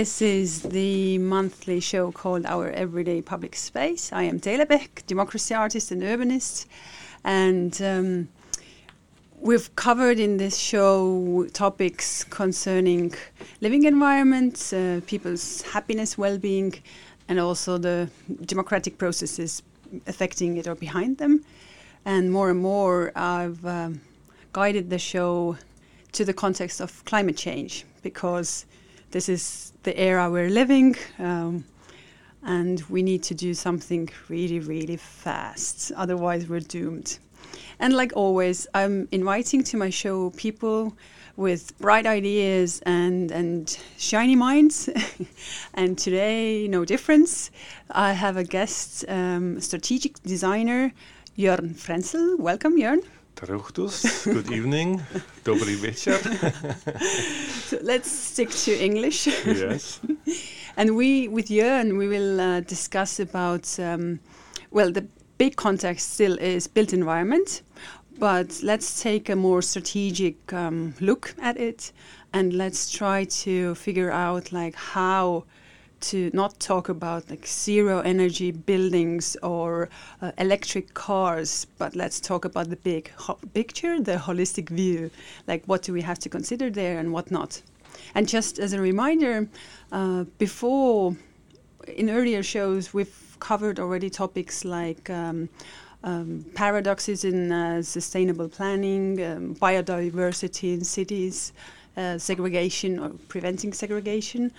This is the monthly show called Our Everyday Public Space. I am Dela Beck, democracy artist and urbanist, and um, we've covered in this show topics concerning living environments, uh, people's happiness, well-being, and also the democratic processes affecting it or behind them. And more and more, I've um, guided the show to the context of climate change because this is the era we're living. Um, and we need to do something really, really fast. Otherwise, we're doomed. And like always, I'm inviting to my show people with bright ideas and, and shiny minds. and today, no difference. I have a guest, um, strategic designer, Jörn Frenzel. Welcome, Jörn. Taruchtus, good evening. Dobry wieczór. so let's stick to English. Yes. and we, with Jörn, we will uh, discuss about, um, well, the big context still is built environment, but let's take a more strategic um, look at it and let's try to figure out like how to not talk about like zero energy buildings or uh, electric cars, but let's talk about the big picture, the holistic view. Like what do we have to consider there and what not? And just as a reminder, uh, before in earlier shows we've covered already topics like um, um, paradoxes in uh, sustainable planning, um, biodiversity in cities, uh, segregation or preventing segregation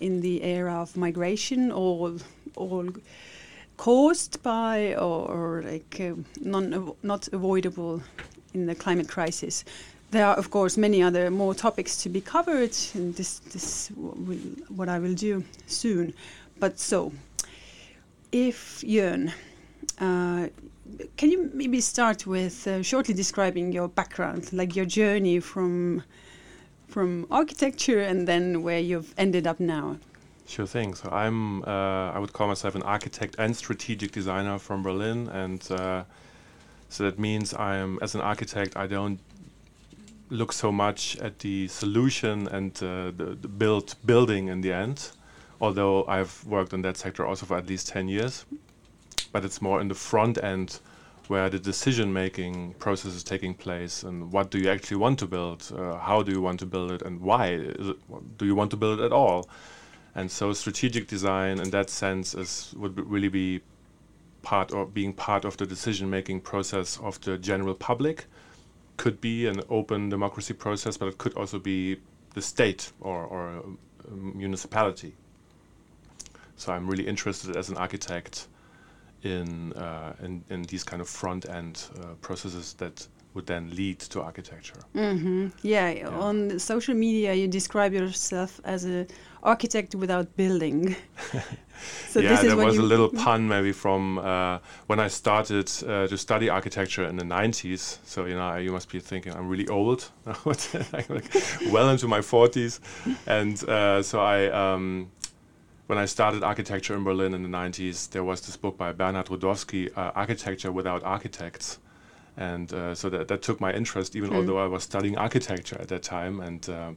in the era of migration, or all caused by or, or like uh, non not avoidable in the climate crisis. There are, of course, many other more topics to be covered, and this this will, what I will do soon. But so, if Jörn, uh, can you maybe start with uh, shortly describing your background, like your journey from from architecture and then where you've ended up now. Sure thing. So I'm, uh, I would call myself an architect and strategic designer from Berlin, and uh, so that means I'm, as an architect, I don't look so much at the solution and uh, the, the built building in the end, although I've worked in that sector also for at least 10 years. But it's more in the front end where the decision making process is taking place and what do you actually want to build? Uh, how do you want to build it and why it, do you want to build it at all? And so strategic design in that sense is would really be part or being part of the decision making process of the general public. Could be an open democracy process but it could also be the state or, or a municipality. So i'm really interested as an architect in, uh, in, in these kind of front end uh, processes that would then lead to architecture. Mm-hmm. Yeah, yeah, on social media, you describe yourself as an architect without building. so yeah, there was a little pun maybe from uh, when I started uh, to study architecture in the 90s. So, you know, you must be thinking I'm really old, well into my 40s. And uh, so I. Um, when I started architecture in Berlin in the 90s, there was this book by Bernard Rudofsky, uh, Architecture Without Architects. And uh, so that, that took my interest, even mm. although I was studying architecture at that time. And uh,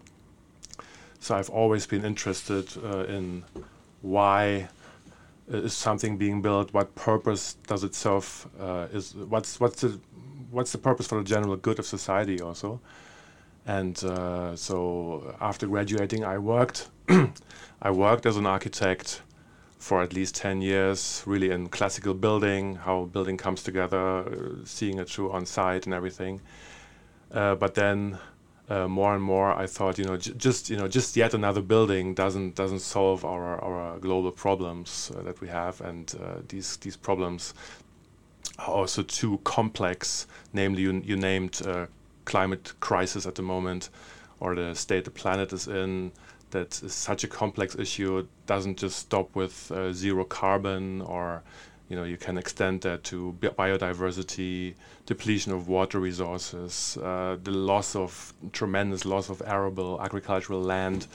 so I've always been interested uh, in why is something being built, what purpose does it serve, uh, is what's, what's, the, what's the purpose for the general good of society also. And uh, so after graduating, I worked I worked as an architect for at least 10 years, really in classical building, how building comes together, uh, seeing it through on site and everything. Uh, but then uh, more and more, I thought, you know, j- just you know, just yet another building doesn't doesn't solve our our global problems uh, that we have, and uh, these these problems are also too complex. Namely, you you named uh, climate crisis at the moment, or the state the planet is in that such a complex issue doesn't just stop with uh, zero carbon or you know you can extend that to bi biodiversity depletion of water resources uh, the loss of tremendous loss of arable agricultural land.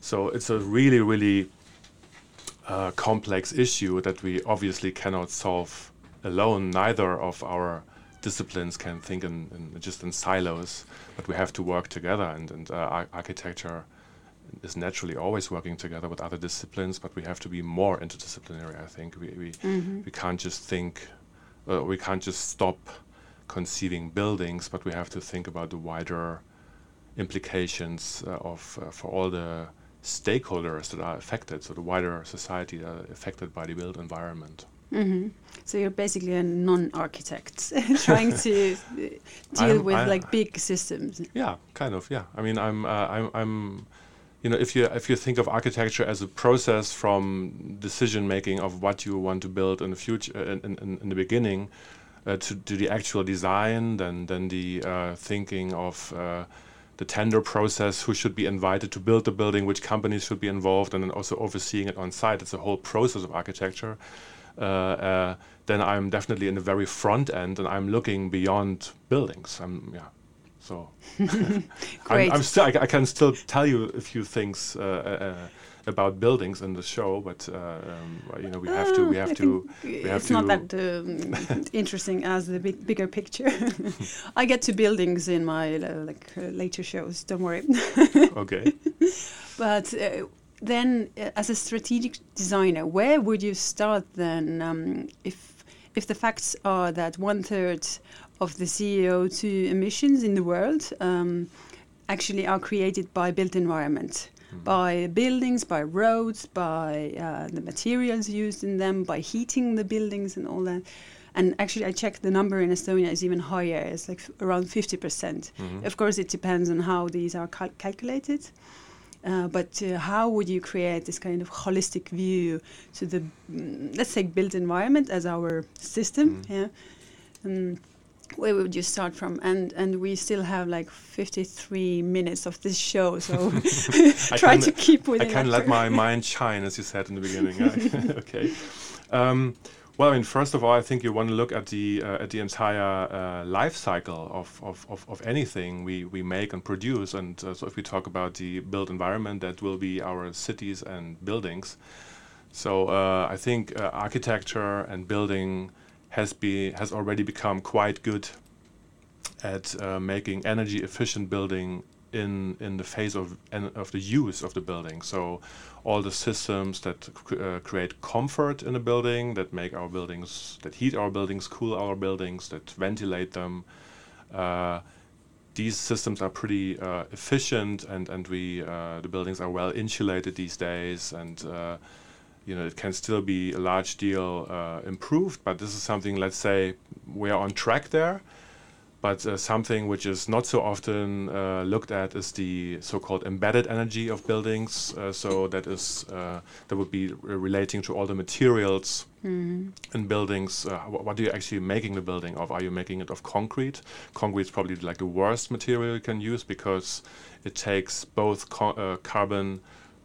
So it's a really really uh, complex issue that we obviously cannot solve alone. Neither of our disciplines can think in, in just in silos but we have to work together. And, and uh, architecture is naturally always working together with other disciplines, but we have to be more interdisciplinary. I think we we, mm-hmm. we can't just think, uh, we can't just stop conceiving buildings, but we have to think about the wider implications uh, of uh, for all the stakeholders that are affected, so the wider society that are affected by the built environment. Mm-hmm. So you're basically a non-architect trying to deal I'm, with I, like big systems. Yeah, kind of. Yeah, I mean, I'm, uh, I'm, I'm, you know, if you if you think of architecture as a process from decision making of what you want to build in the future, in, in, in the beginning, uh, to, to the actual design, then then the uh, thinking of uh, the tender process, who should be invited to build the building, which companies should be involved, and then also overseeing it on site. It's a whole process of architecture. Uh, uh, then I'm definitely in the very front end, and I'm looking beyond buildings. I'm yeah. So I'm, I'm, still I, I, can still tell you a few things uh, uh, about buildings in the show, but uh, um, you know we have to we have to we have it's to not that um, interesting as the big, bigger picture. I get to buildings in my uh, like uh, later shows. Don't worry. okay. But uh, then, uh, as a strategic designer, where would you start then? Um, if if the facts are that one third of the CO2 emissions in the world um, actually are created by built environment, mm. by buildings, by roads, by uh, the materials used in them, by heating the buildings and all that. And actually, I checked the number in Estonia is even higher. It's like around 50%. percent mm -hmm. Of course, it depends on how these are cal calculated. Uh, but uh, how would you create this kind of holistic view to the, mm, let's say, built environment as our system? Mm. Yeah. Um, where would you start from? And and we still have like 53 minutes of this show, so try to keep with I can let my mind shine, as you said in the beginning. okay. Um, well, I mean, first of all, I think you want to look at the uh, at the entire uh, life cycle of, of, of, of, anything we, we make and produce. And uh, so, if we talk about the built environment, that will be our cities and buildings. So, uh, I think uh, architecture and building has be has already become quite good at uh, making energy efficient building in in the phase of of the use of the building. So all the systems that uh, create comfort in a building, that make our buildings, that heat our buildings, cool our buildings, that ventilate them. Uh, these systems are pretty uh, efficient, and and we uh, the buildings are well insulated these days, and uh, you know it can still be a large deal uh, improved. But this is something, let's say, we are on track there. But uh, something which is not so often uh, looked at is the so-called embedded energy of buildings. Uh, so that is uh, that would be relating to all the materials mm-hmm. in buildings. Uh, what are you actually making the building of? Are you making it of concrete? Concrete is probably like the worst material you can use because it takes both co- uh, carbon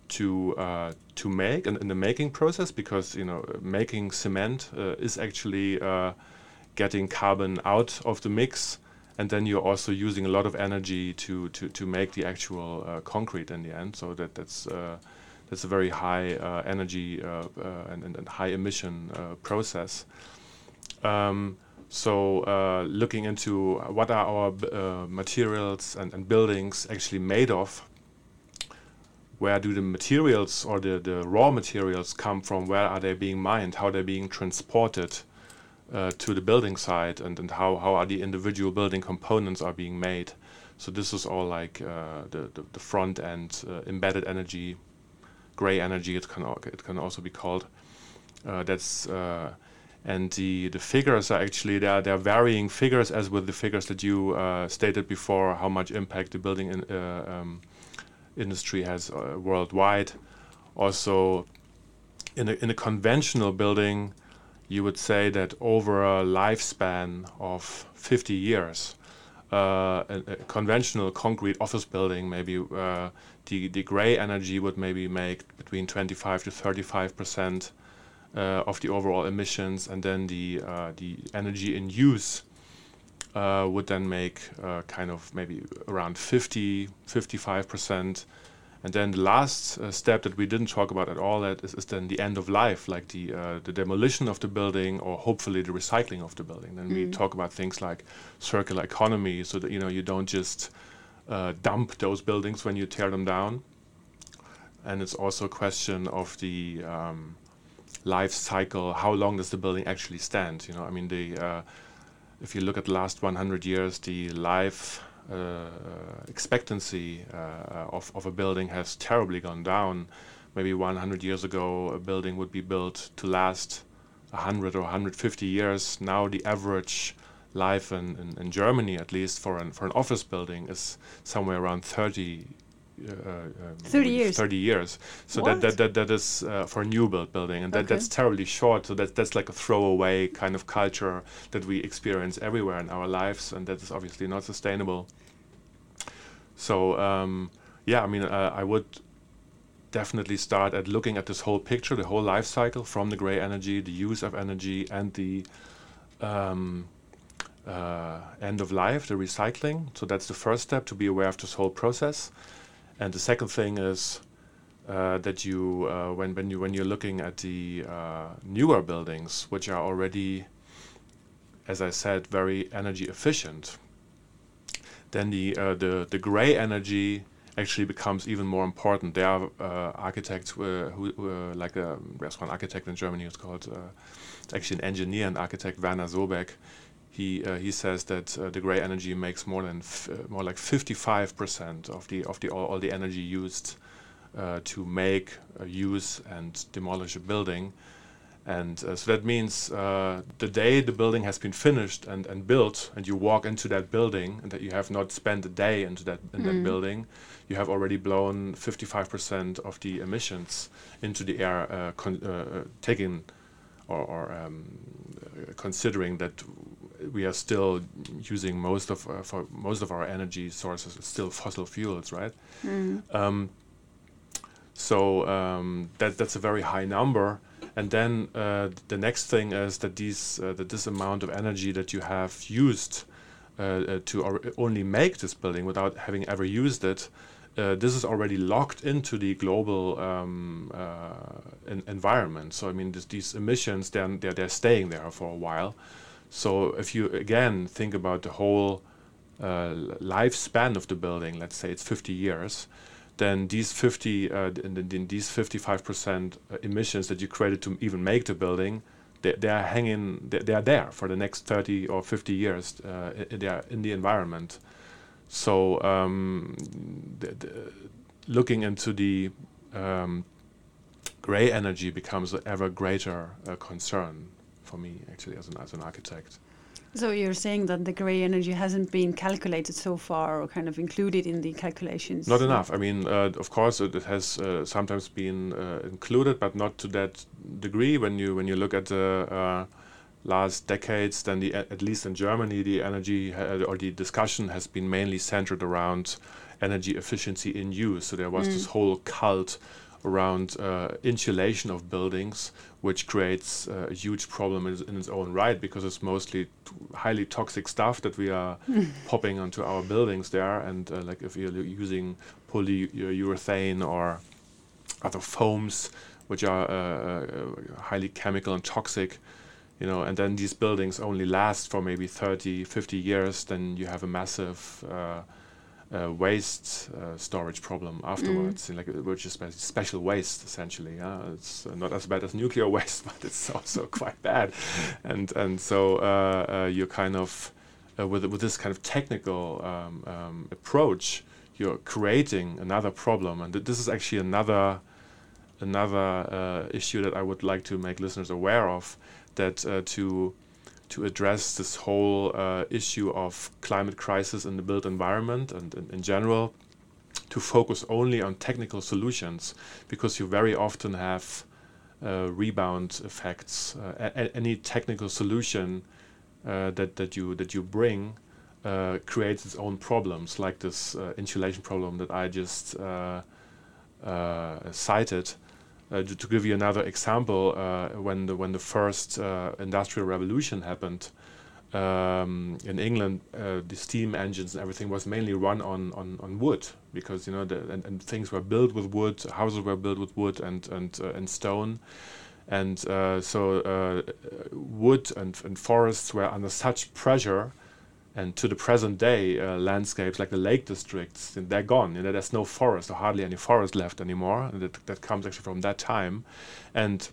to uh, to make and in the making process because you know making cement uh, is actually uh, getting carbon out of the mix and then you're also using a lot of energy to to, to make the actual uh, concrete in the end. So that that's uh, that's a very high uh, energy uh, and, and, high emission process. Um, so looking into what are our materials and, and buildings actually made of, where do the materials or the, the raw materials come from? Where are they being mined? How they're they being transported? uh, to the building site and, and how, how are the individual building components are being made. So this is all like uh, the, the, the, front end uh, embedded energy, gray energy. It can it can also be called. Uh, that's uh, and the the figures are actually there. They're varying figures as with the figures that you uh, stated before. How much impact the building in, um, industry has worldwide. Also, in a in a conventional building you would say that over a lifespan of 50 years, uh, a, a, conventional concrete office building, maybe uh, the, the gray energy would maybe make between 25 to 35 percent uh, of the overall emissions, and then the uh, the energy in use uh, would then make uh, kind of maybe around 50, 55 percent and then the last uh, step that we didn't talk about at all that is, is then the end of life, like the uh, the demolition of the building or hopefully the recycling of the building. Then mm. we talk about things like circular economy, so that you know you don't just uh, dump those buildings when you tear them down, and it's also a question of the um, life cycle. How long does the building actually stand? You know, I mean, the uh, if you look at the last 100 years, the life uh, expectancy uh, of, of a building has terribly gone down. Maybe 100 years ago, a building would be built to last 100 or 150 years. Now, the average life in, in, in Germany, at least for an, for an office building, is somewhere around 30 uh, um, 30 years 30 years so that, that that that is uh, for new build building and that okay. that's terribly short so that that's like a throwaway kind of culture that we experience everywhere in our lives and that is obviously not sustainable so um, yeah i mean uh, i would definitely start at looking at this whole picture the whole life cycle from the gray energy the use of energy and the um, uh, end of life, the recycling. So that's the first step to be aware of this whole process. And the second thing is uh, that you, uh, when when you when you're looking at the uh, newer buildings, which are already, as I said, very energy efficient, then the uh, the the gray energy actually becomes even more important. There are uh, architects who, who like um, there's one architect in Germany who's called actually an engineer and architect Werner Sobek he uh, he says that uh, the gray energy makes more than uh, more like 55% of the of the all, all the energy used uh, to make, uh, use, and demolish a building, and uh, so that means the day the building has been finished and, and built, and you walk into that building, and that you have not spent a day into that in mm. that building, you have already blown 55% of the emissions into the air, taking or, or um, considering that we are still using most of uh, for most of our energy sources still fossil fuels, right? Mm. Um, so um, that that's a very high number. And then uh, the next thing is that these uh, that this amount of energy that you have used uh, uh, to only make this building without having ever used it. Uh, this is already locked into the global um, environment. So I mean, this, these emissions, they're, they're, they're staying there for a while. So if you again think about the whole uh, lifespan of the building, let's say it's 50 years, then these 50, uh, these 55% uh, emissions that you created to even make the building, they, they are hanging, they, they, are there for the next 30 or 50 years. Uh, they are in the environment. So um, looking into the um, gray energy becomes an ever greater uh, concern for me actually as an as an architect. So you're saying that the gray energy hasn't been calculated so far, or kind of included in the calculations? Not enough. I mean, uh, of course, it, it has uh, sometimes been uh, included, but not to that degree. When you when you look at the uh, last decades, then the at least in Germany, the energy or the discussion has been mainly centered around energy efficiency in use. So there was mm. this whole cult around uh, insulation of buildings, which creates uh, a huge problem in, in, its own right because it's mostly highly toxic stuff that we are popping onto our buildings there. And uh, like if you're using polyurethane or other foams, which are uh, uh, highly chemical and toxic, you know, and then these buildings only last for maybe 30, 50 years, then you have a massive uh, waste uh, storage problem afterwards, mm. like which is special waste essentially. Yeah? It's uh, not as bad as nuclear waste, but it's also quite bad. And and so uh, uh, you're kind of uh, with with this kind of technical um, um, approach, you're creating another problem, and th this is actually another another issue that I would like to make listeners aware of. That to to address this whole uh, issue of climate crisis in the built environment and, and in general to focus only on technical solutions because you very often have uh, rebound effects. Uh, any technical solution uh, that, that you that you bring uh, creates its own problems, like this uh, insulation problem that I just cited. Uh, to, give you another example, uh, when the when the first uh, industrial revolution happened um, in England, uh, the steam engines and everything was mainly run on, on, on wood because you know the, and, and, things were built with wood, houses were built with wood and and uh, and stone, and uh, so wood and, and forests were under such pressure And to the present day, uh, landscapes like the lake districts, they're gone. You know, there's no forest or hardly any forest left anymore. That, that comes actually from that time. And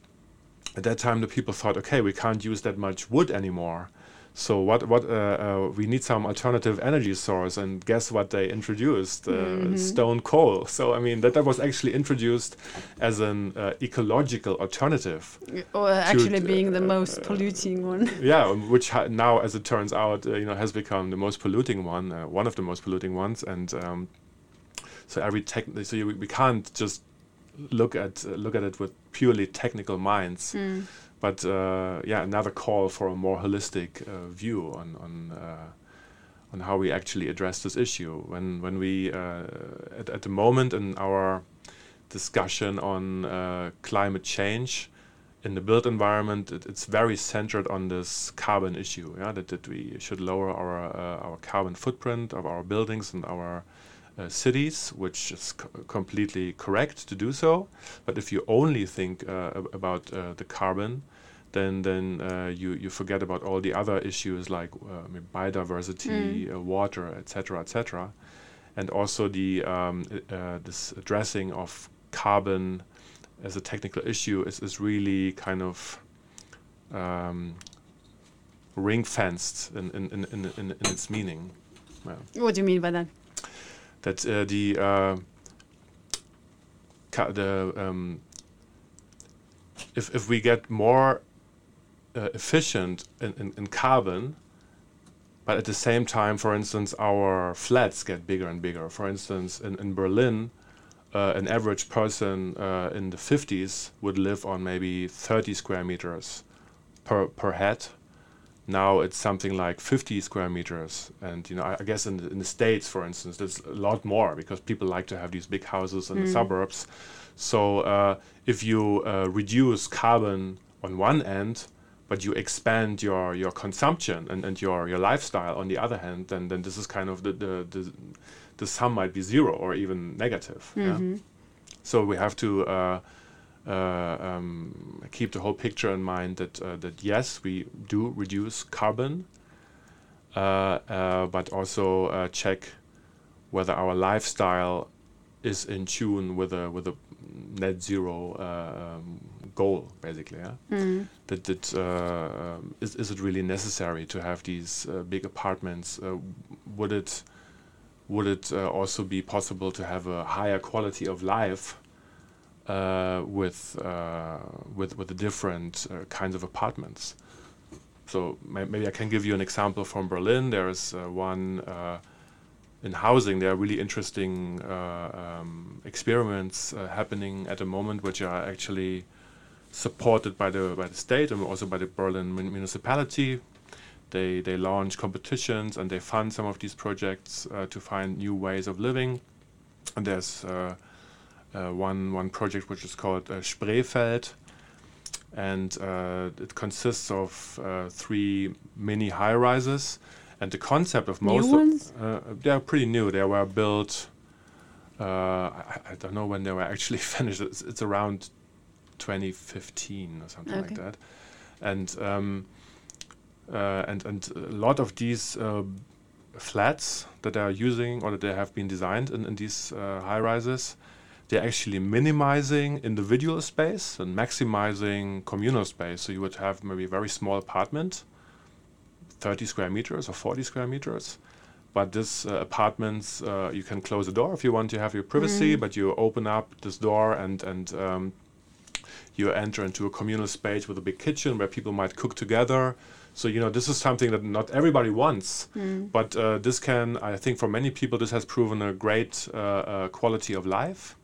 at that time, the people thought, okay, we can't use that much wood anymore. So what what uh, uh, we need some alternative energy source, and guess what they introduced? Uh, mm-hmm. Stone coal. So I mean that that was actually introduced as an uh, ecological alternative. Or actually being the most polluting one. Yeah, um, which now, as it turns out, uh, you know, has become the most polluting one, uh, one of the most polluting ones, and um, so every tech. So you, we can't just look at look at it with purely technical minds. Mm but uh, yeah, another call for a more holistic uh, view on on uh, on how we actually address this issue. When when we uh, at, at the moment in our discussion on uh, climate change in the built environment, it, it's very centered on this carbon issue. Yeah, that, that we should lower our uh, our carbon footprint of our buildings and our uh, cities, which is completely correct to do so. But if you only think uh, about uh, the carbon, then then uh, you you forget about all the other issues like uh, biodiversity, mm. uh, water, etc., etc., and also the um, uh, this addressing of carbon as a technical issue is is really kind of um, ring fenced in in, in, in, in, in its meaning. What do you mean by that? That uh, the uh, the um, if if we get more uh, efficient in, in, in, carbon, but at the same time, for instance, our flats get bigger and bigger. For instance, in, in Berlin, uh, an average person uh, in the 50s would live on maybe 30 square meters per, per head. Now it's something like 50 square meters. And, you know, I, I guess in the, in the States, for instance, there's a lot more because people like to have these big houses in mm. the suburbs. So uh, if you uh, reduce carbon on one end, but you expand your your consumption and, and your your lifestyle on the other hand then then this is kind of the the the, the sum might be zero or even negative mm-hmm. yeah? so we have to uh, uh, um, keep the whole picture in mind that uh, that yes we do reduce carbon uh, uh, but also uh, check whether our lifestyle is in tune with a with a net zero um, goal, basically. Yeah? Mm. That that uh, is is it really necessary to have these uh, big apartments? Uh, would it would it uh, also be possible to have a higher quality of life uh, with uh, with with the different kinds of apartments? So may maybe I can give you an example from Berlin. There is one in housing, there are really interesting uh, um, experiments uh, happening at the moment, which are actually supported by the by the state and also by the Berlin municipality. They they launch competitions and they fund some of these projects uh, to find new ways of living. And there's uh, uh, one one project which is called uh, Spreefeld, and uh, it consists of uh, three mini high rises. And the concept of most new ones? Of, they are pretty new. They were built. I, I, don't know when they were actually finished. It's, it's around 2015 or something okay. like that. And um, uh, and and a lot of these uh, flats that they are using or that they have been designed in, in these uh, high rises, they're actually minimizing individual space and maximizing communal space. So you would have maybe a very small apartment, 30 square meters or 40 square meters. But this uh, apartments, uh, you can close the door if you want to have your privacy, mm. but you open up this door and and um, you enter into a communal space with a big kitchen where people might cook together. So you know this is something that not everybody wants, mm. but uh, this can I think for many people this has proven a great uh, uh, quality of life,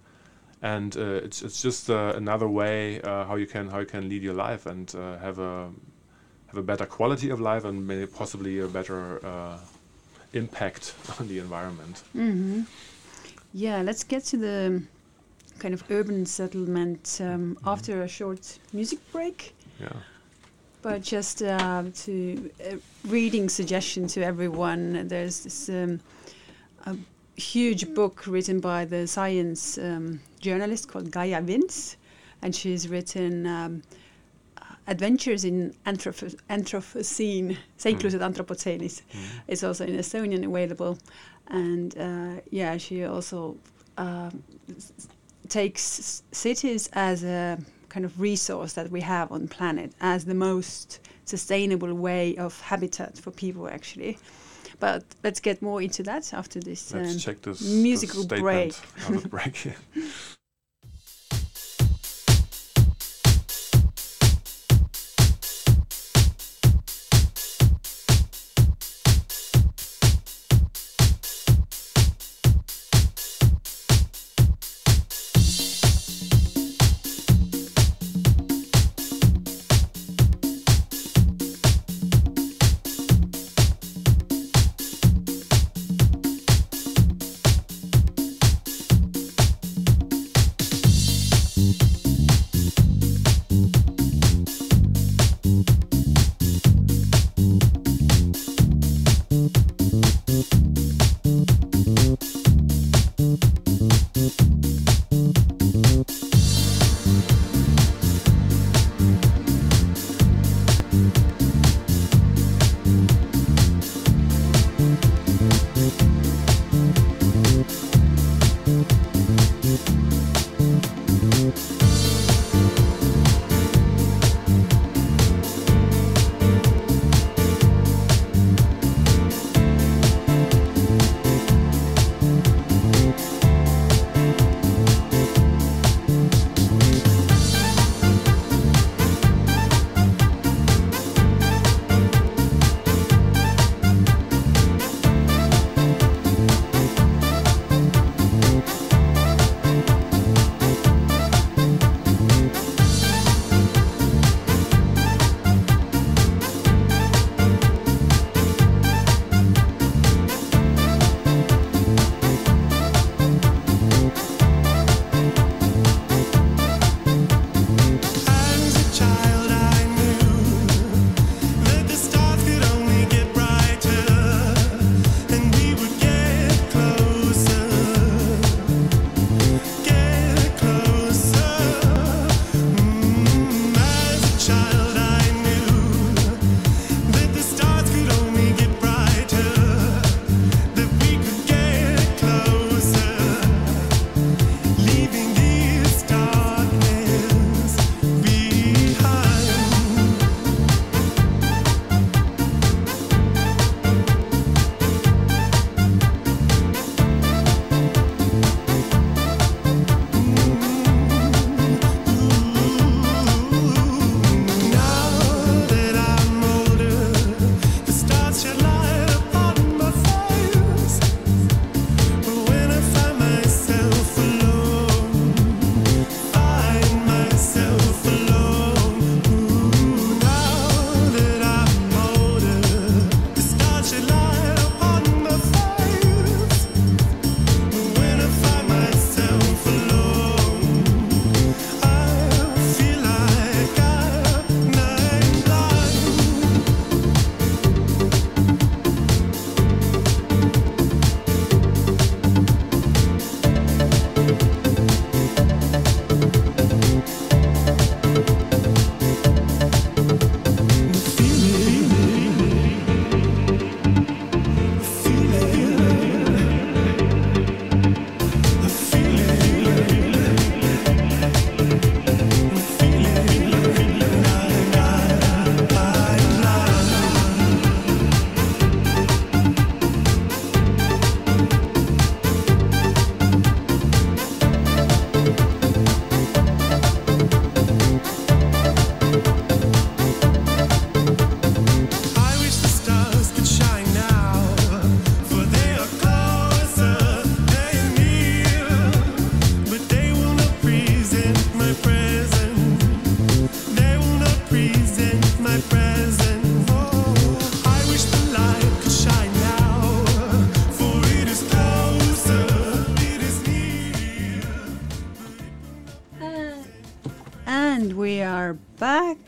and uh, it's it's just uh, another way uh, how you can how you can lead your life and have a have a better quality of life and maybe possibly a better impact on the environment. Mm-hmm. Yeah, let's get to the kind of urban settlement um, mm-hmm. after a short music break. Yeah. But just uh, to uh, reading suggestion to everyone, there's this um, a huge book written by the science um, journalist called Gaia Vince, and she's written um, adventures in Anthropo- Anthropocene, Seiklused mm. Anthropocenis, mm. is also in Estonian available. And uh, yeah, she also uh, takes cities as a kind of resource that we have on planet as the most sustainable way of habitat for people actually but let's get more into that after this, um, check this musical this break. break.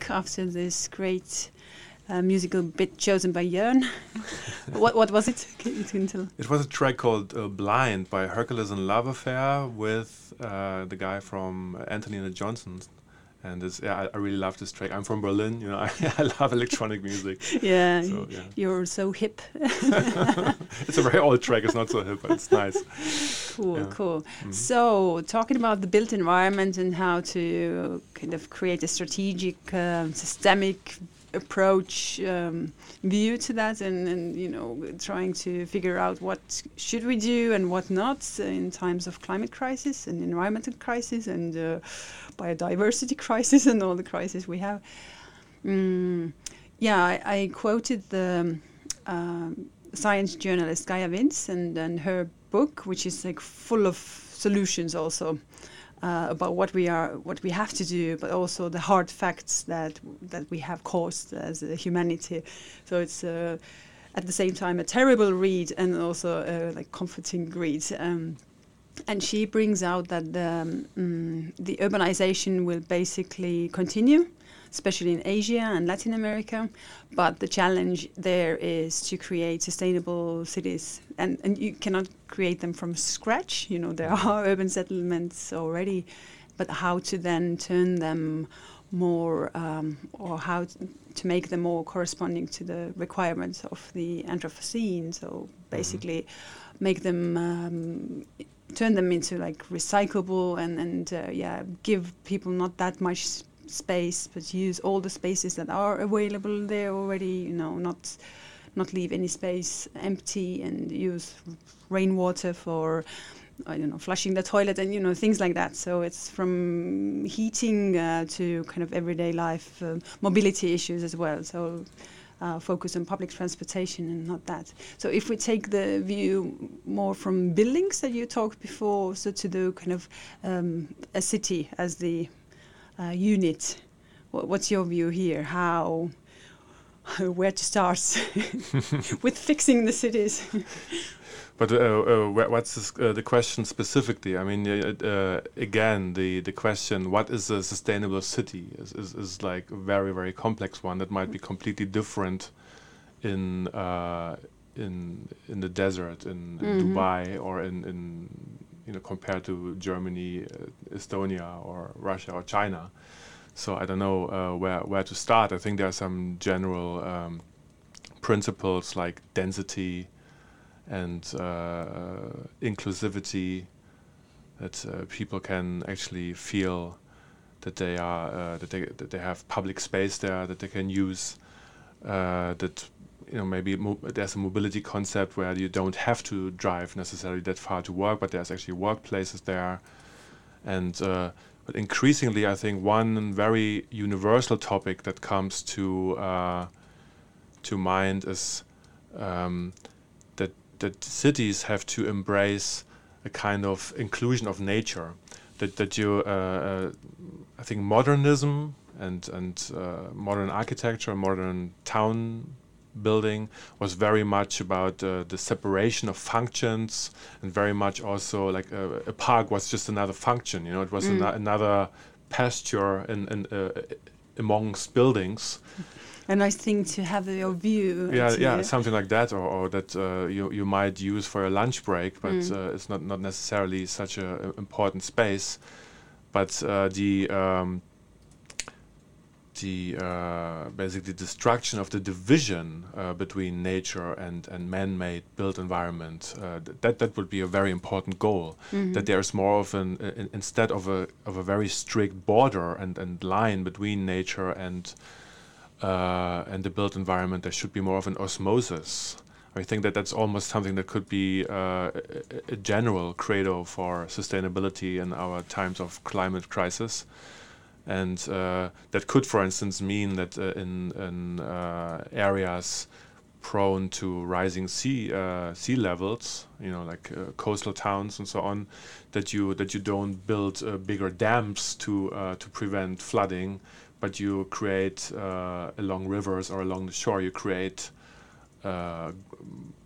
after this great uh, musical bit chosen by Jörn. what what was it? Can tell? It was a track called uh, "Blind" by Hercules and Love Affair with uh, the guy from Anthony and the Johnsons, and it's yeah, I, I, really love this track. I'm from Berlin, you know. I, I love electronic music. Yeah, so, yeah, you're so hip. it's a very old track. It's not so hip, but it's nice. Cool, yeah. cool. Mm -hmm. So, talking about the built environment and how to kind of create a strategic, uh, systemic approach um, view to that and, and you know trying to figure out what should we do and what not in times of climate crisis and environmental crisis and uh, biodiversity crisis and all the crises we have. Mm, yeah I, I, quoted the um, science journalist Gaia Vince and, and her book which is like full of solutions also uh, about what we are, what we have to do, but also the hard facts that that we have caused as a humanity. So it's uh, at the same time a terrible read and also a like comforting read. Um, and she brings out that the, um, the urbanization will basically continue especially in Asia and Latin America. But the challenge there is to create sustainable cities, and, and you cannot create them from scratch. You know, there are urban settlements already, but how to then turn them more, um, or how to make them more corresponding to the requirements of the Anthropocene. So mm-hmm. basically, mm-hmm. make them. Um, turn them into like recyclable and and uh, yeah give people not that much space, but use all the spaces that are available there already. You know, not not leave any space empty and use rainwater for I don't know flushing the toilet and you know things like that. So it's from heating uh, to kind of everyday life uh, mobility issues as well. So. Uh, focus on public transportation and not that. So if we take the view more from buildings that you talked before, so to the kind of um, a city as the uh, unit. What's your view here? How, where to start with fixing the cities? But uh, uh, what's this, uh, the question specifically? I mean, uh, uh, again, the, the question, what is a sustainable city, is, is, is, like a very, very complex one that might be completely different in uh, in in the desert in, in mm -hmm. Dubai or in, in you know, compared to Germany, uh, Estonia, or Russia or China. So I don't know uh, where where to start. I think there are some general um, principles like density and uh, inclusivity that uh, people can actually feel that they are uh, that they that they have public space there that they can use that you know maybe there's a mobility concept where you don't have to drive necessarily that far to work, but there's actually workplaces there, and uh, but increasingly, I think one very universal topic that comes to uh, to mind is um, that that cities have to embrace a kind of inclusion of nature. That that you, uh, uh I think, modernism and and uh, modern architecture, modern town building was very much about uh, the separation of functions and very much also like a, uh, a park was just another function you know it was mm. an another pasture in, in uh, amongst buildings a nice thing to have your view yeah yeah something like that or, or that uh, you, you might use for a lunch break but mm. Uh, it's not, not necessarily such an important space but uh, the um, the uh, basically destruction of the division uh, between nature and, and man-made built environment. Uh, th that that would be a very important goal. Mm -hmm. That there's more of an in, instead of a of a very strict border and, and line between nature and uh, and the built environment, there should be more of an osmosis. I think that that's almost something that could be uh, a, a general credo for sustainability in our times of climate crisis and uh, that could, for instance, mean that uh, in, in uh, areas prone to rising sea uh, sea levels, you know, like uh, coastal towns and so on, that you that you don't build uh, bigger dams to to prevent flooding, but you create along rivers or along the shore, you create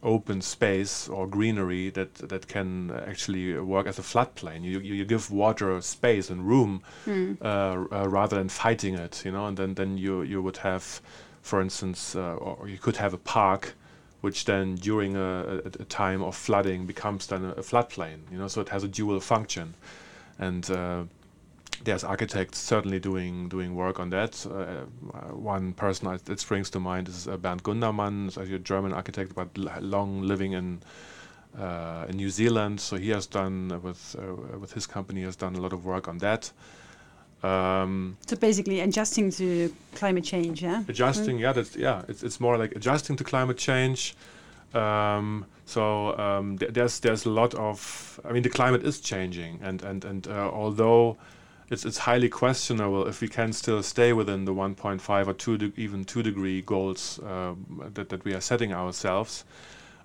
open space or greenery that that can actually work as a floodplain. You you, you give water space and room mm. uh, uh, rather than fighting it, you know. And then then you you would have, for instance, uh, or you could have a park, which then during a, a, a time of flooding becomes then a, a, floodplain, you know. So it has a dual function, and uh, there's architects certainly doing doing work on that. Uh, one person that springs to mind is uh, Bernd Gundermann, a German architect, but long living in uh, in New Zealand. So he has done with uh, with his company has done a lot of work on that. Um, so basically, adjusting to climate change, yeah. Adjusting, yeah, that's yeah. It's it's more like adjusting to climate change. Um, so um, th there's there's a lot of. I mean, the climate is changing, and and and uh, although it's it's highly questionable if we can still stay within the 1.5 or two even two degree goals uh, that that we are setting ourselves.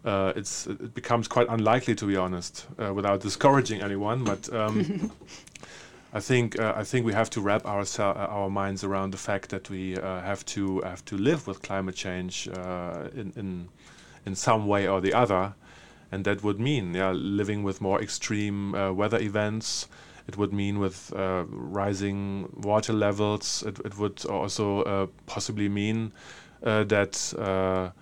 Uh, it's it becomes quite unlikely to be honest, uh, without discouraging anyone. But um, I think uh, I think we have to wrap our uh, our minds around the fact that we uh, have to have to live with climate change uh, in in in some way or the other, and that would mean yeah living with more extreme uh, weather events. It would mean with uh, rising water levels. It, it would also possibly mean that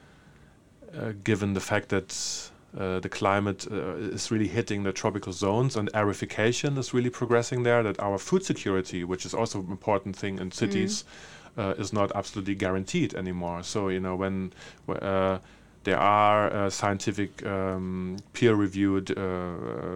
given the fact that uh, the climate uh, is really hitting the tropical zones and aridification is really progressing there that our food security which is also an important thing in cities mm. uh, is not absolutely guaranteed anymore so you know when uh, there are uh, scientific um, peer-reviewed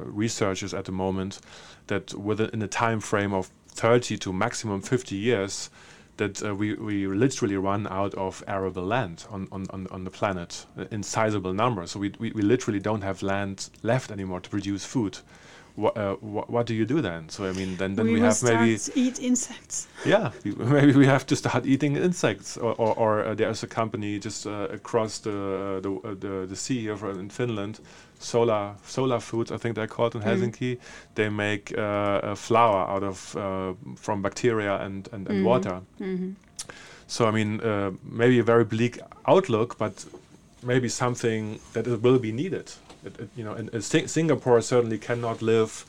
researchers at the moment that within a time frame of 30 to maximum 50 years that uh, we, we literally run out of arable land on, on, on, on the planet in sizable numbers. So we, we, we, literally don't have land left anymore to produce food. What, uh, wh what do you do then? So I mean, then then we, we have maybe eat insects. Yeah, maybe we have to start eating insects, or or, or uh, there's a company just uh, across the uh, the, uh, the, the sea here in Finland solar solar foods I think they're called in mm. Helsinki. They make uh, a flour out of uh, from bacteria and and, and mm. water. -hmm. So I mean, uh, maybe a very bleak outlook, but maybe something that will be needed. It, you know, and, Singapore certainly cannot live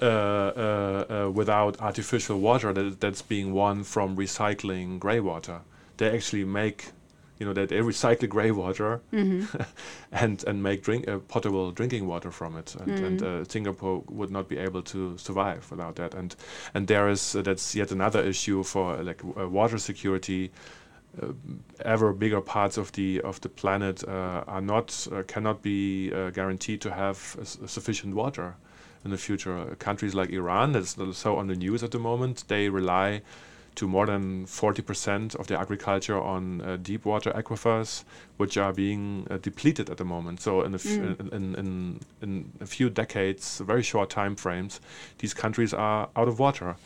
uh, uh, uh, without artificial water that, that's being won from recycling grey water. They actually make you know that they recycle grey water mm-hmm. and and make drink uh, potable drinking water from it and, mm-hmm. and uh, Singapore would not be able to survive without that and and there is uh, that's yet another issue for like uh, water security Uh, ever bigger parts of the of the planet uh, are not uh, cannot be guaranteed to have sufficient water in the future. Countries like Iran that's so on the news at the moment they rely to more than 40% of the agriculture on uh, deep water aquifers, which are being uh, depleted at the moment. So in a, mm. in, in, in, a few decades, very short time frames, these countries are out of water.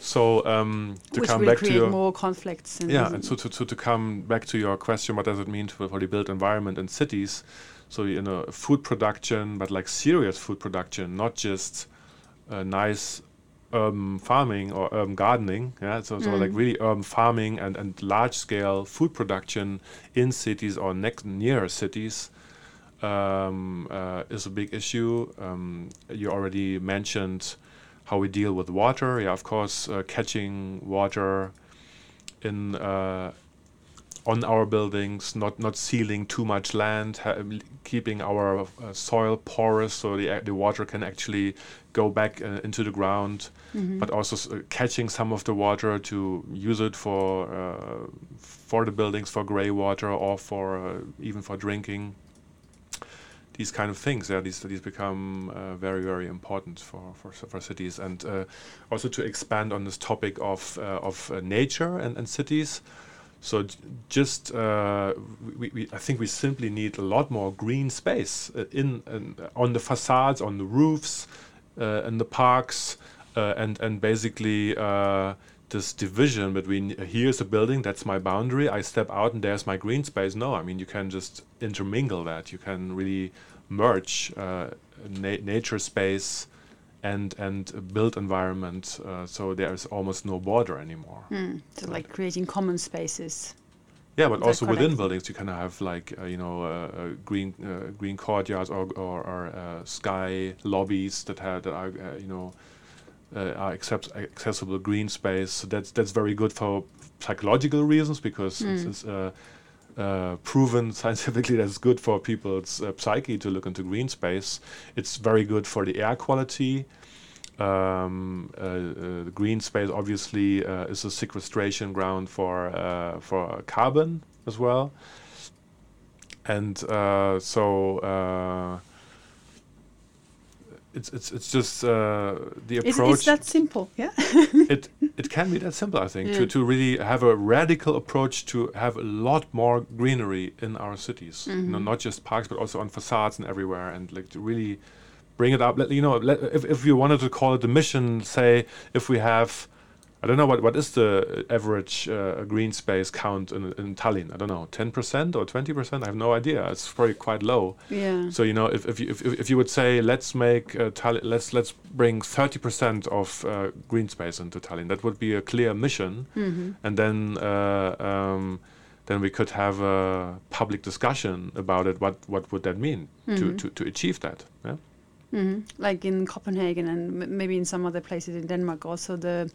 So um, to which come back to your more conflicts. yeah, and so to, to, to come back to your question, what does it mean for, for the built environment in cities? So you know, food production, but like serious food production, not just uh, nice urban farming or urban gardening. Yeah, so, so mm. like really urban farming and, and large scale food production in cities or next near cities um, uh, is a big issue. Um, you already mentioned how we deal with water. Yeah, of course, uh, catching water in uh, on our buildings, not not sealing too much land, keeping our uh, soil porous so the the water can actually go back uh, into the ground, mm-hmm. but also uh, catching some of the water to use it for uh, for the buildings for grey water or for uh, even for drinking. These kind of things, yeah, these these become uh, very very important for for, for cities, and also to expand on this topic of of nature and, and cities. So just uh, we, we, I think we simply need a lot more green space uh, in, in on the facades, on the roofs, uh, in the parks, uh, and and basically uh, this division between here's a building that's my boundary. I step out and there's my green space. No, I mean you can just intermingle that. You can really merge uh, na nature space and and built environment. Uh, so there's almost no border anymore. Mm, so like creating common spaces. Yeah, but also within buildings, you can have like uh, you know uh, uh green uh, green courtyards or or, or uh, sky lobbies that have that are you know are accept accessible green space. So that's that's very good for psychological reasons because mm. it's, it's uh, proven scientifically that it's good for people's uh, psyche to look into green space. It's very good for the air quality. Um, uh, uh, green space obviously uh, is a sequestration ground for uh, for carbon as well, and so it's it's it's just uh, the approach. It's, it's that simple, yeah. it it can be that simple, I think, yeah. to to really have a radical approach to have a lot more greenery in our cities. Mm -hmm. You know, mm-hmm. not just parks, but also on facades and everywhere, and like to really bring it up. Let, you know, let, if if you wanted to call it a mission, say if we have I don't know what, what is the average uh, green space count in, in Tallinn. I don't know, ten percent or twenty percent. I have no idea. It's probably quite low. Yeah. So you know, if if you if, if you would say let's make uh, Tallinn, let's let's bring thirty percent of uh, green space into Tallinn, that would be a clear mission. Mm-hmm. And then uh, um, then we could have a public discussion about it. What what would that mean mm-hmm. to, to to achieve that? Yeah. Mm-hmm. Like in Copenhagen and m- maybe in some other places in Denmark, also the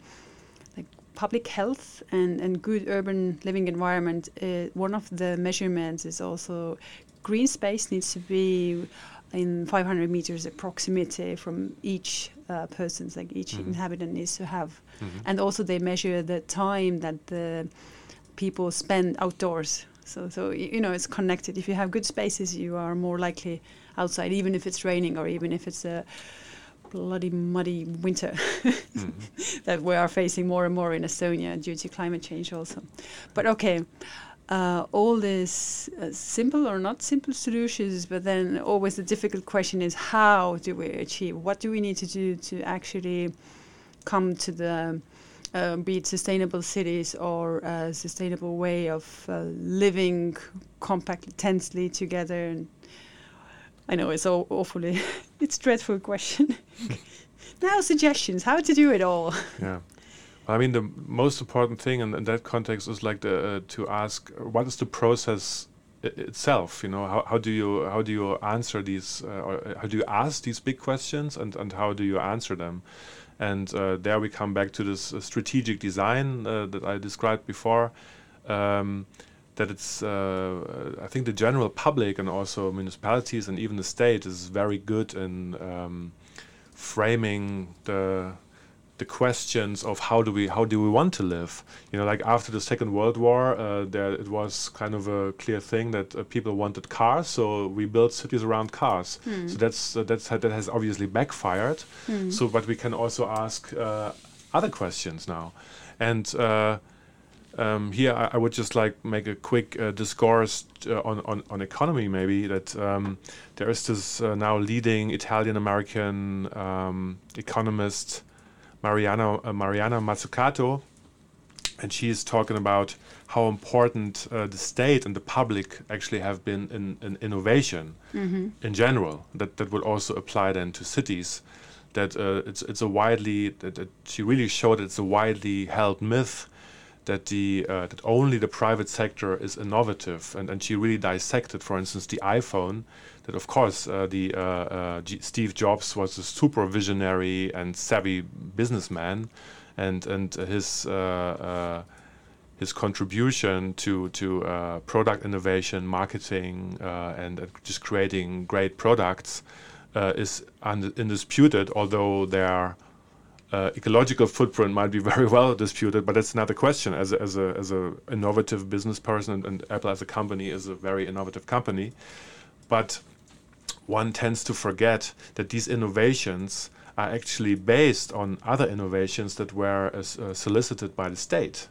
public health and, and good urban living environment, uh, one of the measurements is also green space needs to be in 500 meters of proximity from each uh, person's, like each mm-hmm. inhabitant needs to have. Mm-hmm. And also they measure the time that the people spend outdoors. So, so you know, it's connected. If you have good spaces, you are more likely outside, even if it's raining or even if it's a bloody muddy winter mm-hmm. that we are facing more and more in Estonia due to climate change also. But okay, uh, all these uh, simple or not simple solutions, but then always the difficult question is how do we achieve? What do we need to do to actually come to the uh, be it sustainable cities or a sustainable way of uh, living compactly, tensely together and I know it's all awfully, it's a dreadful question. now suggestions, how to do it all. Yeah. I mean, the most important thing in, in that context is like the, uh, to ask what is the process itself. You know, how, how do you how do you answer these? Uh, or uh, how do you ask these big questions, and and how do you answer them? And uh, there we come back to this uh, strategic design uh, that I described before. Um, that it's uh, I think the general public and also municipalities and even the state is very good in um, framing the the questions of how do we how do we want to live you know like after the second world war uh, there it was kind of a clear thing that uh, people wanted cars so we built cities around cars mm. so that's uh, that's that has obviously backfired mm. so but we can also ask uh, other questions now and uh, um, here, I, I, would just like make a quick uh, discourse uh, on, on, on economy. Maybe that um, there is this uh, now leading Italian American um, economist Mariana uh, Mariana Mazzucato, and she is talking about how important uh, the state and the public actually have been in, in innovation mm-hmm. in general. That that would also apply then to cities. That uh, it's it's a widely that, that she really showed it's a widely held myth that the uh, that only the private sector is innovative, and, and she really dissected, for instance, the iPhone. That of course uh, the uh, uh G Steve Jobs was a super visionary and savvy businessman, and and his uh, uh, his contribution to to product innovation, marketing, and just creating great products is undisputed. Although there are uh, ecological footprint might be very well disputed, but that's another question. As a, as a, as a innovative business person, and, and Apple as a company is a very innovative company, but one tends to forget that these innovations are actually based on other innovations that were uh, solicited by the state.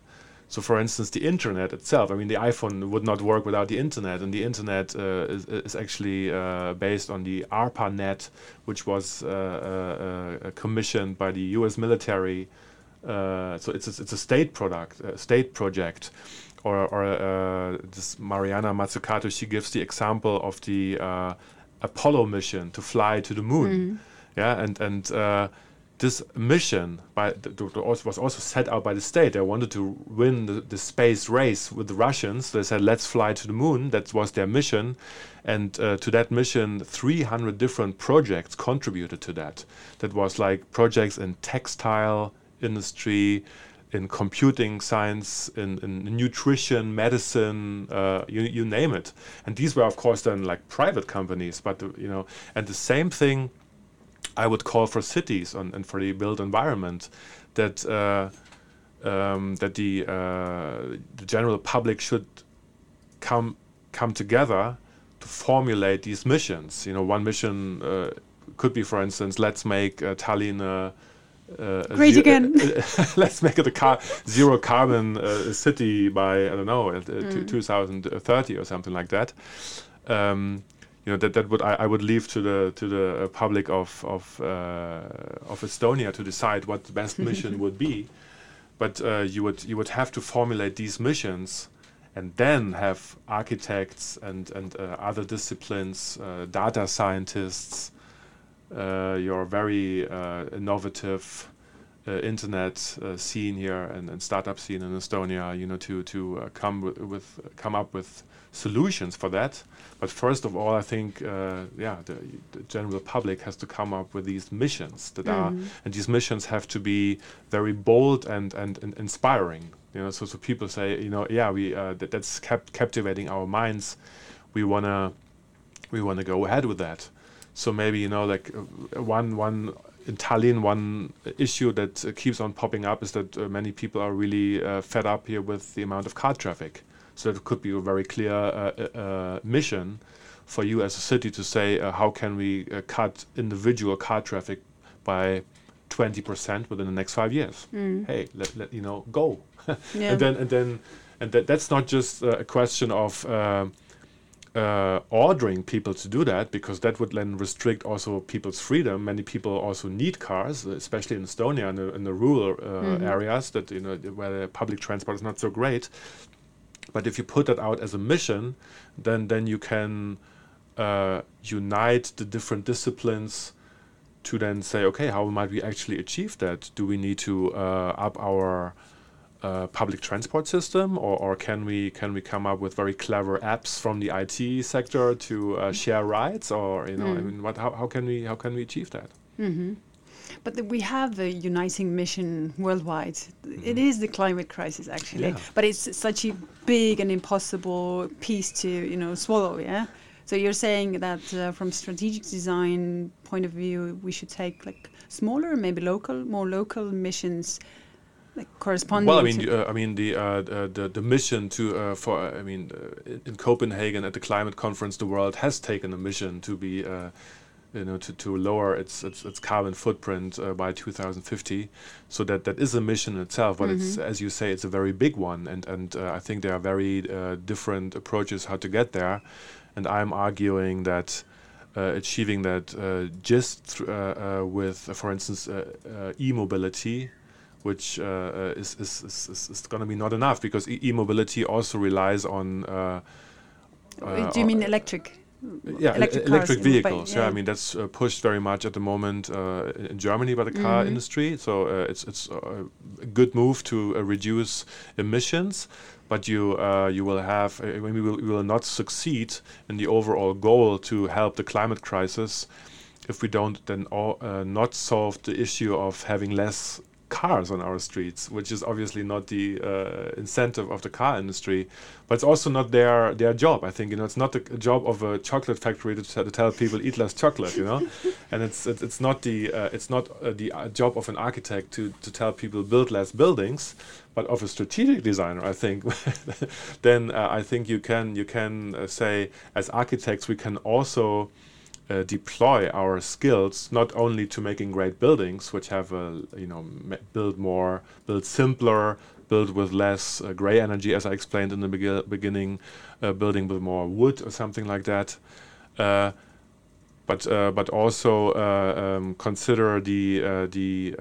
So, for instance, the internet itself. I mean, the iPhone would not work without the internet, and the internet uh, is, is, actually uh, based on the ARPANET, which was uh, uh, uh commissioned by the U.S. military. Uh, so it's a, it's a state product, a state project. Or, or this Mariana Mazzucato, she gives the example of the Apollo mission to fly to the moon. Mm. Yeah, and and this mission by was also set out by the state. They wanted to win the, the, space race with the Russians. They said, "Let's fly to the moon." That was their mission, and uh, to that mission, 300 different projects contributed to that. That was like projects in textile industry, in computing science, in, in nutrition, medicine, uh, you, you name it. And these were, of course, then like private companies. But you know, and the same thing I would call for cities on, and for the built environment that uh, um, that the uh, the general public should come come together to formulate these missions. You know, one mission uh, could be, for instance, let's make uh, Tallinn. Uh, uh, Great again. let's make it a car zero carbon uh, city by I don't know uh, mm. 2030 or something like that. Um, you know that that would I, I, would leave to the to the public of of of Estonia to decide what the best mission would be. But you would you would have to formulate these missions and then have architects and and uh, other disciplines, uh, data scientists, uh, your very uh, innovative uh, internet uh, scene here and, and, startup scene in Estonia, you know, to to come with come up with solutions for that. But first of all, I think, yeah, the, the, general public has to come up with these missions that mm are, mm-hmm. and these missions have to be very bold and and, and inspiring you know, so so people say, you know, yeah, we uh, that, that's kept captivating our minds. We wanna we wanna go ahead with that. So maybe you know, like uh, one one in Tallinn, one issue that uh, keeps on popping up is that uh, many people are really uh, fed up here with the amount of car traffic. So it could be a very clear uh, mission for you as a city to say, how can we cut individual car traffic by 20% within the next five years. Mm. Hey, let, let you know, go. yeah. And then and then and that, that's not just uh, a question of uh, uh, ordering people to do that because that would then restrict also people's freedom. Many people also need cars, especially in Estonia and in, in the rural mm-hmm. areas that you know where the public transport is not so great. But if you put that out as a mission, then then you can uh, unite the different disciplines to then say, okay, how might we actually achieve that? Do we need to uh, up our uh, public transport system, or, or can we can we come up with very clever apps from the IT sector to uh, share rides, or you know, mm. I mean, what how, how can we how can we achieve that? Mm-hmm. But the, we have a uniting mission worldwide. Mm-hmm. It is the climate crisis, actually. Yeah. But it's such a big and impossible piece to you know swallow. Yeah. So you're saying that uh, from strategic design point of view, we should take like smaller, maybe local, more local missions, like corresponding. Well, I mean, uh, I mean the, uh, the the mission to uh, for I mean uh, in Copenhagen at the climate conference, the world has taken a mission to be. Uh, you know, to, to lower its its, its carbon footprint by 2050, so that that is a mission itself. But mm -hmm. it's mm-hmm. as you say, it's a very big one, and and I think there are very different approaches how to get there and I'm arguing that uh, achieving that uh, just uh, uh with, for instance, uh, uh, e-mobility, which is, is, is, is going to be not enough because e-mobility also relies on. Do you mean electric? Yeah, electric, electric vehicles. Yeah. yeah. I mean that's uh, pushed very much at the moment uh, in Germany by the car mm -hmm. industry. So uh, it's it's a good move to reduce emissions, but you uh, you will have uh, we will, we will not succeed in the overall goal to help the climate crisis if we don't then all, uh, not solve the issue of having less cars on our streets, which is obviously not the uh, incentive of the car industry, but it's also not their their job. I think you know it's not the job of a chocolate factory to, to tell people eat less chocolate, you know, and it's it's, it's not the uh, it's not uh, the uh, job of an architect to to tell people build less buildings, but of a strategic designer. I think then uh, I think you can you can uh, say as architects we can also uh, deploy our skills not only to making great buildings, which have a you know build more, build simpler, build with less uh, gray energy, as I explained in the be beginning, uh, building with more wood or something like that. Uh, but uh, but also uh, um, consider the the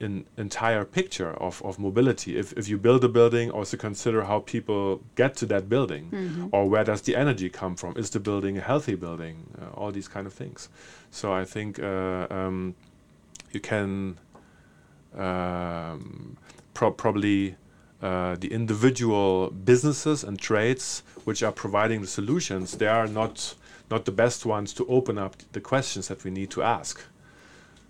an entire picture of, of mobility. If, if you build a building, also consider how people get to that building, mm-hmm. or where does the energy come from? Is the building a healthy building? Uh, all these kind of things. So I think uh, um, you can um, pro- probably uh, the individual businesses and trades which are providing the solutions. They are not not the best ones to open up the questions that we need to ask.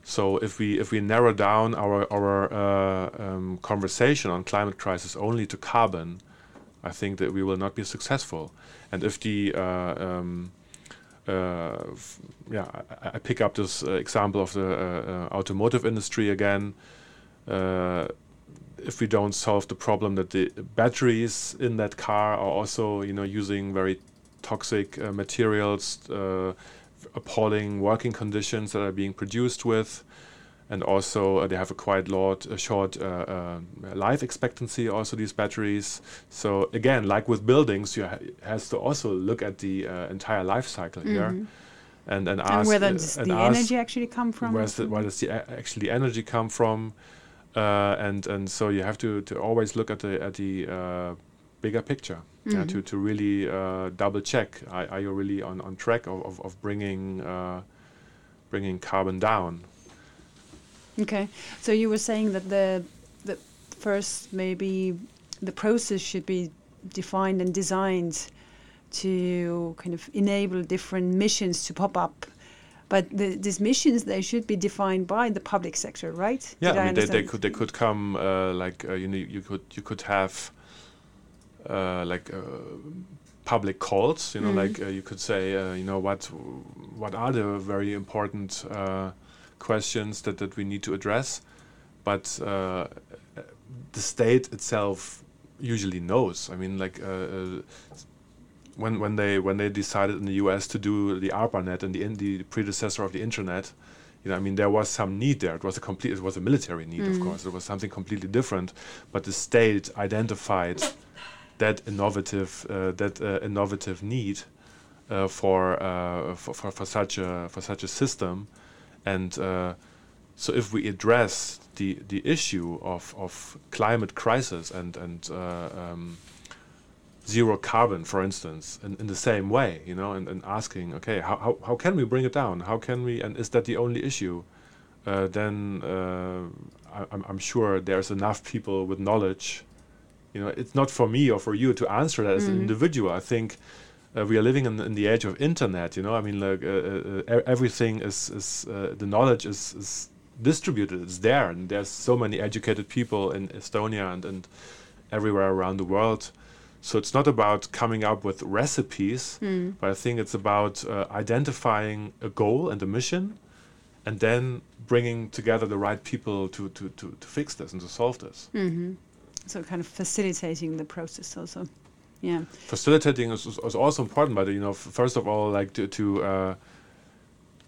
So if we if we narrow down our our uh, um, conversation on climate crisis only to carbon, I think that we will not be successful. And if the uh, um, uh, yeah, I, I, pick up this uh, example of the uh, automotive industry again. if we don't solve the problem that the batteries in that car are also, you know, using very toxic materials, appalling working conditions that are being produced with, and also uh, they have a quite lot, a short uh, uh, life expectancy. Also, these batteries. So again, like with buildings, you ha has to also look at the uh, entire life cycle mm -hmm. here, mm-hmm. and and, and ask where does the energy actually come from? Where's the, where does the actually energy come from? and and so you have to to always look at the at the bigger picture. Mm -hmm. to to really double check: are, are, you really on on track of of, of bringing bringing carbon down? Okay, so you were saying that the the first maybe the process should be defined and designed to kind of enable different missions to pop up. But the, these missions they should be defined by the public sector, right? Yeah, Did I, mean they, they, could they could come uh, like uh, you know you could you could have uh, like uh, public calls, you know, mm like uh, you could say uh, you know what what are the very important questions that, that we need to address. But uh, the state itself usually knows. I mean, like uh, uh, when when they when they decided in the U.S. to do the ARPANET and the in the predecessor of the internet, you know, I mean, there was some need there. It was a complete, it was a military need, mm. of course. It was something completely different, but the state identified that innovative, uh, that uh, innovative need uh, for, for, for for such a for such a system, and so if we address the, the issue of, of climate crisis and, and um, zero carbon, for instance, in, in the same way, you know, and, and asking, okay, how, how, how can we bring it down? How can we, and is that the only issue? Uh, then uh, I, I'm sure there's enough people with knowledge. You know, it's not for me or for you to answer that as mm an mm-hmm. individual. I think uh, we are living in, in, the age of internet. You know, I mean, like uh, uh, everything is is uh, the knowledge is, is distributed. It's there, and there's so many educated people in Estonia and and everywhere around the world. So it's not about coming up with recipes, mm. but I think it's about uh, identifying a goal and a mission, and then bringing together the right people to to to, to fix this and to solve this. Mm -hmm. So kind of facilitating the process also. Yeah. Facilitating is, is, also important but you know first of all like to, to uh,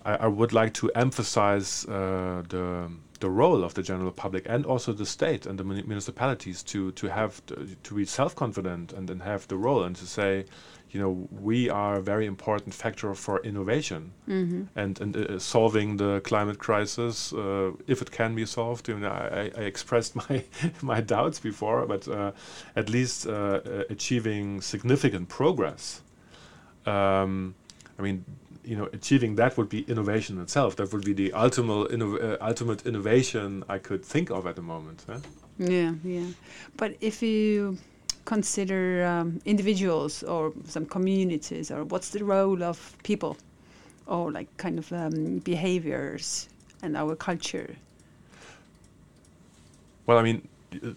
I, I, would like to emphasize uh, the the role of the general public and also the state and the municipalities to to have to, to be self-confident and then have the role and to say you know we are a very important factor for innovation mm-hmm. and and uh, solving the climate crisis uh, if it can be solved. I, mean, I, I expressed my my doubts before, but uh, at least uh, uh, achieving significant progress. Um, I mean, you know, achieving that would be innovation itself. That would be the ultimate inno- uh, ultimate innovation I could think of at the moment. Huh? Yeah, yeah. But if you consider um, individuals or some communities, or what's the role of people, or like kind of um, behaviors and our culture? Well, I mean,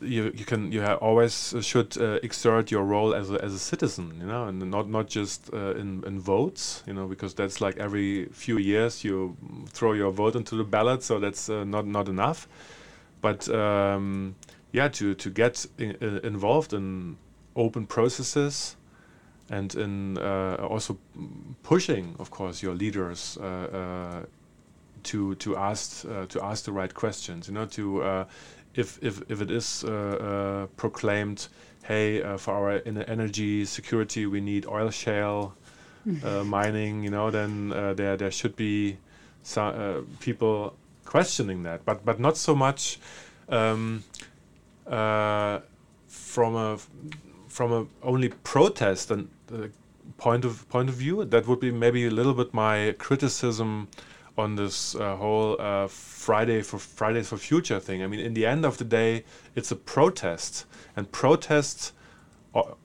you you can you always should uh, exert your role as a as a citizen, you know, and not not just uh, in in votes, you know, because that's like every few years you throw your vote into the ballot, so that's uh, not not enough. But um, yeah, to to get in, uh, involved in open processes and in uh, also pushing, of course, your leaders uh, uh, to to ask uh, to ask the right questions. You know, to uh, if if if it is uh, proclaimed, hey, for our energy security, we need oil shale mining. You know, then there there should be some people questioning that, but but not so much. Um, from a from a only protest and uh, point of point of view, that would be maybe a little bit my criticism on this uh, whole uh, Friday for Fridays for Future thing. I mean, in the end of the day, it's a protest, and protest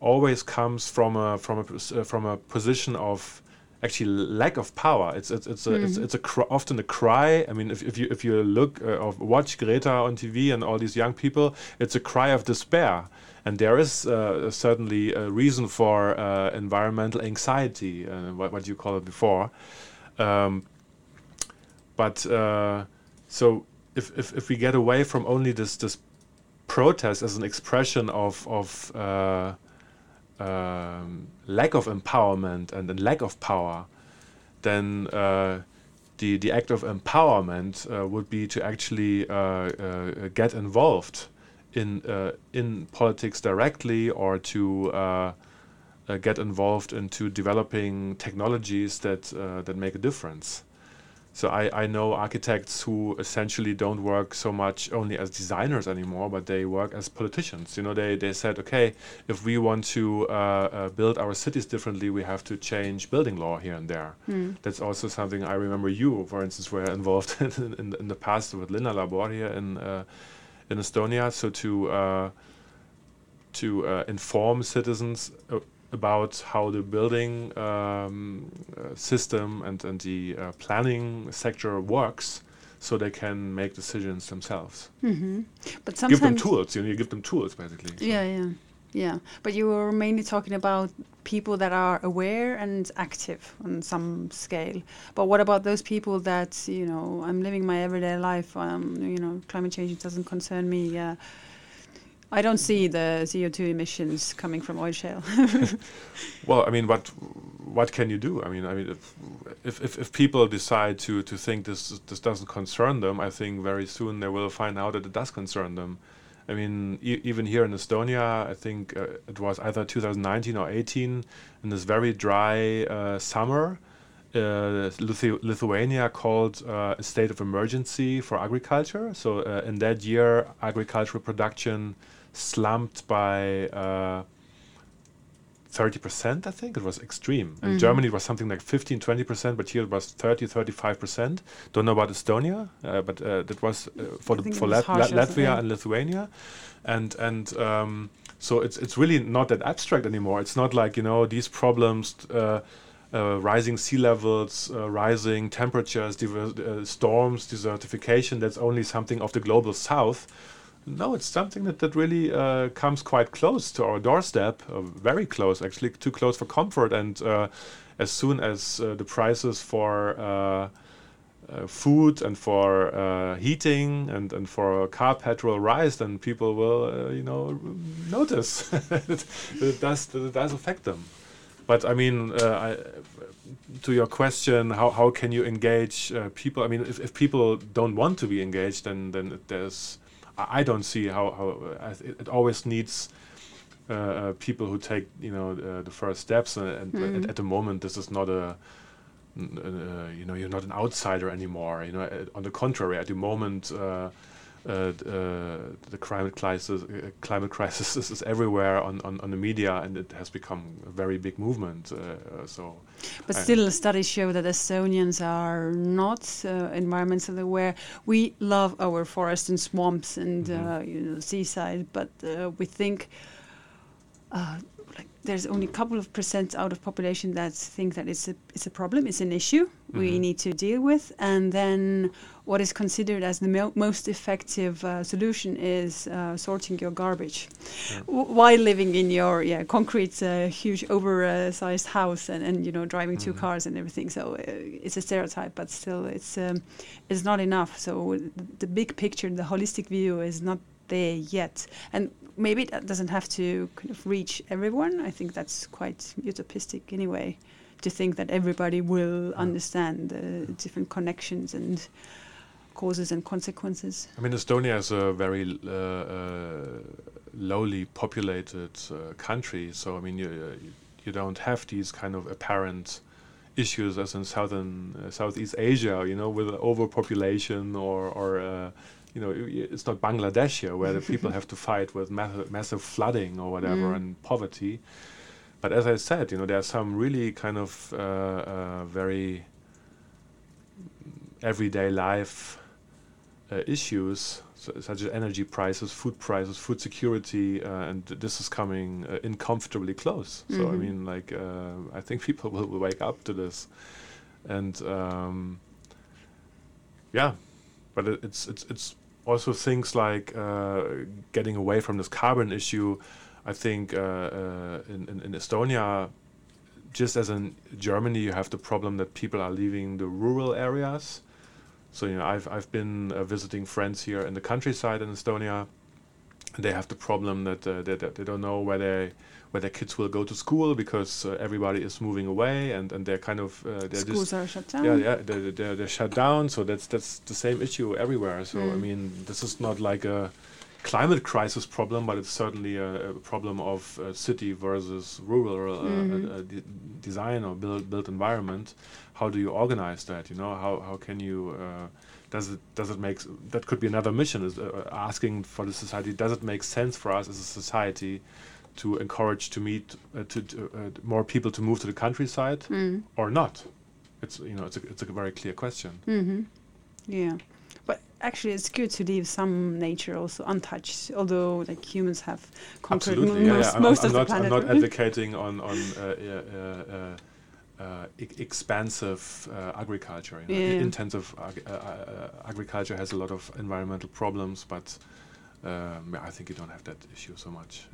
always comes from a from a uh, from a position of actually lack of power. It's it's it's a, mm. it's, it's a cr- often a cry. I mean, if, if you if you look uh, or watch Greta on TV and all these young people, it's a cry of despair. And there is uh, certainly a reason for uh, environmental anxiety, uh, what, what you call it before. Um, but uh, so if, if if we get away from only this this protest as an expression of of uh, um, lack of empowerment and, and, lack of power, then uh, the the act of empowerment uh, would be to actually uh, uh get involved in uh, in politics directly or to uh, get involved into developing technologies that that make a difference. So I, I know architects who essentially don't work so much only as designers anymore, but they work as politicians. You know, they, they said, okay, if we want to uh, uh, build our cities differently, we have to change building law here and there. Mm. That's also something I remember you, for instance, were involved in, in, in the past with Linnalabor here in uh, in Estonia. So to uh, to uh, inform citizens uh, about how the building um, uh, system and, and the uh, planning sector works so they can make decisions themselves. Mm-hmm. But sometimes give them tools. You know, you give them tools basically. So. Yeah, yeah, yeah. But you were mainly talking about people that are aware and active on some scale. But what about those people that you know? I'm living my everyday life. Um, you know, climate change doesn't concern me. Uh, I don't see the CO2 emissions coming from oil shale. well, I mean, what what can you do? I mean, I mean, if, if, if people decide to to think this this doesn't concern them, I think very soon they will find out that it does concern them. I mean, e even here in Estonia, I think uh, it was either 2019 or 18, in this very dry uh, summer, uh, Lithu Lithuania called uh, a state of emergency for agriculture. So uh, in that year, agricultural production slumped by uh, 30%, I think. It was extreme. In mm -hmm. Germany, it was something like 15, 20%, but here it was 30, 35%. Don't know about Estonia, uh, but uh, that was uh, for, the, for Lat Lat Latvia and Lithuania. And, and um, so it's, it's really not that abstract anymore. It's not like, you know, these problems. Uh, uh, rising sea levels, uh, rising temperatures, uh, storms, desertification, that's only something of the global south. No, it's something that, that really uh, comes quite close to our doorstep, uh, very close, actually, too close for comfort. And uh, as soon as uh, the prices for uh, uh, food and for heating and, and for car petrol rise, then people will, you know, notice that, it does, that it does affect them. But I mean, I, to your question, how, how can you engage people? I mean, if, if people don't want to be engaged, then, then there's I don't see how, how it, it always needs uh, uh, people who take you know uh, the first steps and, and mm. at, at, the moment this is not a uh, you know you're not an outsider anymore you know on the contrary at the moment uh, uh, uh, the climate crisis, uh, climate crisis is, everywhere on, on, on, the media, and it has become a very big movement. so, but still, studies show that Estonians are not environmentally aware. We love our forests and swamps and mm -hmm. you know, seaside, but we think there's only a couple of percent out of population that think that it's a it's a problem, it's an issue mm-hmm. we need to deal with, and then what is considered as the mo- most effective uh, solution is uh, sorting your garbage yeah. w- while living in your yeah concrete uh, huge oversized house and, and you know driving mm-hmm. two cars and everything. So uh, it's a stereotype, but still it's um, it's not enough. So the big picture, the holistic view, is not there yet. And maybe that doesn't have to kind of reach everyone. I think that's quite utopistic anyway, to think that everybody will understand the different connections and causes and consequences. I mean, Estonia is a very uh, uh, lowly populated uh, country, so I mean, you, you don't have these kind of apparent issues as in southern uh, Southeast Asia, you know, with overpopulation or or uh, you know, it's not Bangladesh here where the people have to fight with massive, massive flooding or whatever mm. and poverty. But as I said, you know, there are some really kind of uh, uh, very everyday life uh, issues. such as energy prices, food prices, food security, uh, and this is coming uh, uncomfortably close. Mm -hmm. So I mm-hmm. mean, like uh, I think people will, will, wake up to this, and um, yeah, but it, it's it's it's also things like uh, getting away from this carbon issue. I think uh, in, in, in Estonia just as in Germany, you have the problem that people are leaving the rural areas so you know, I've I've been uh, visiting friends here in the countryside in Estonia. They have the problem that uh, they, they don't know where they where their kids will go to school because uh, everybody is moving away and, and they're kind of uh, they're schools just, are shut down. Yeah, yeah, they're, they're, they're shut down. So that's that's the same issue everywhere. So mm. I mean, this is not like a climate crisis problem, but it's certainly a, a problem of uh, city versus rural de design or built built environment how do you organize that? You know, how how can you uh, does it does it make that could be another mission is uh, asking for the society does it make sense for us as a society to encourage to meet uh, to, to uh, more people to move to the countryside mm. or not? It's you know it's a it's a very clear question. Mm-hmm. Yeah. But actually, it's good to leave some nature also untouched. Although, like humans have conquered most, yeah, yeah. most I'm, of I'm the planet. I'm not advocating on on uh, uh, uh, expansive uh, agriculture. You know? yeah. Intensive ag uh, uh, agriculture has a lot of environmental problems, but um, I think you don't have that issue so much.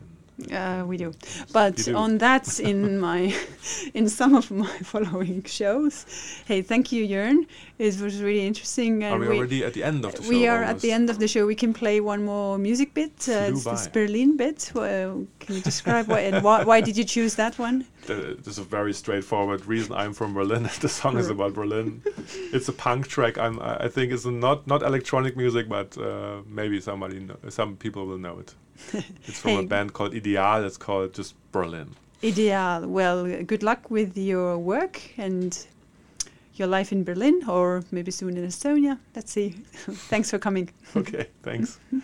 Uh, we do, but do. on that, in my, in some of my following shows. Hey, thank you, Jörn. It was really interesting. are we, we, already at the end of the show? We are almost? at the end of the show. We can play one more music bit. Uh, it's this Berlin bit. can you describe why and why, why did you choose that one? There's a very straightforward reason. I'm from Berlin. the song is about Berlin. it's a punk track. I'm, I think it's not not electronic music, but uh, maybe somebody, know, some people will know it. it's from hey. a band called Ideal. It's called just Berlin. Ideal. Well, good luck with your work and your life in Berlin or maybe soon in Estonia. Let's see. thanks for coming. okay, thanks.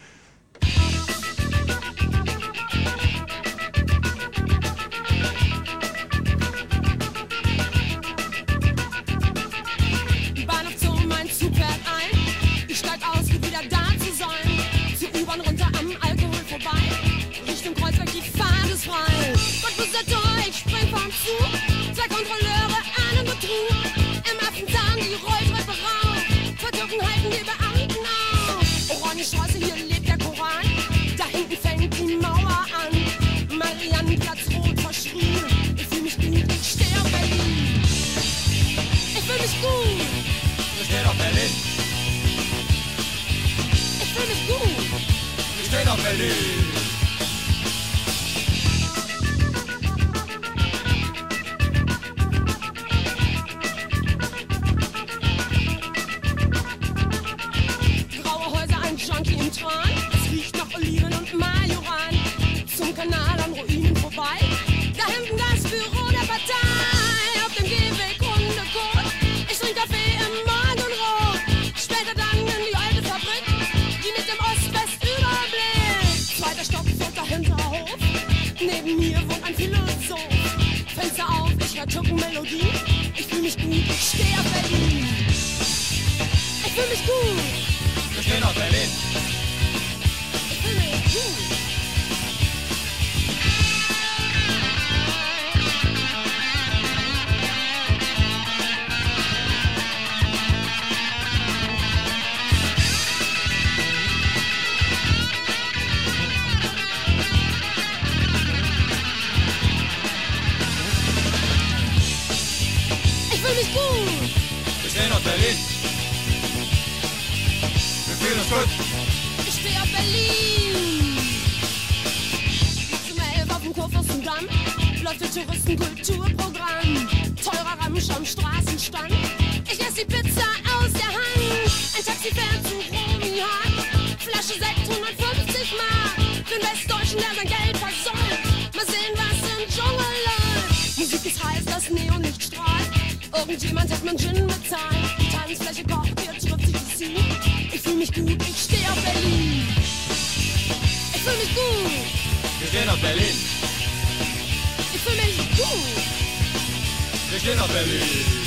Carrefour, zwei Kontrolleure, einen Betrug. Im ersten Affenzahn die Rolltreppe rauf. Verdürfen halten die Beamten auf. Orange oh, Straße, hier lebt der Koran. Da hinten fängt die Mauer an. Mariannenplatz rot verschrien. Ich fühl mich gut, ich steh auf Berlin. Ich fühl mich gut. Ich steh auf Berlin. Ich fühl mich gut. Ich steh auf Berlin. Majoran zum Kanal an Ruinen vorbei. Da hinten das Büro der Partei auf dem Gehweg Hundekot. Ich trinke Kaffee im Mann und Rot. Später dann in die alte Fabrik, die mit dem Ost-West-Überblick. Zweiter Stock, vierter Hinterhof. Neben mir wohnt ein Philosoph. Fenster auf, ich hör Türkenmelodie. Ich fühle mich gut, ich stehe auf Berlin. Ich fühle mich gut. na pele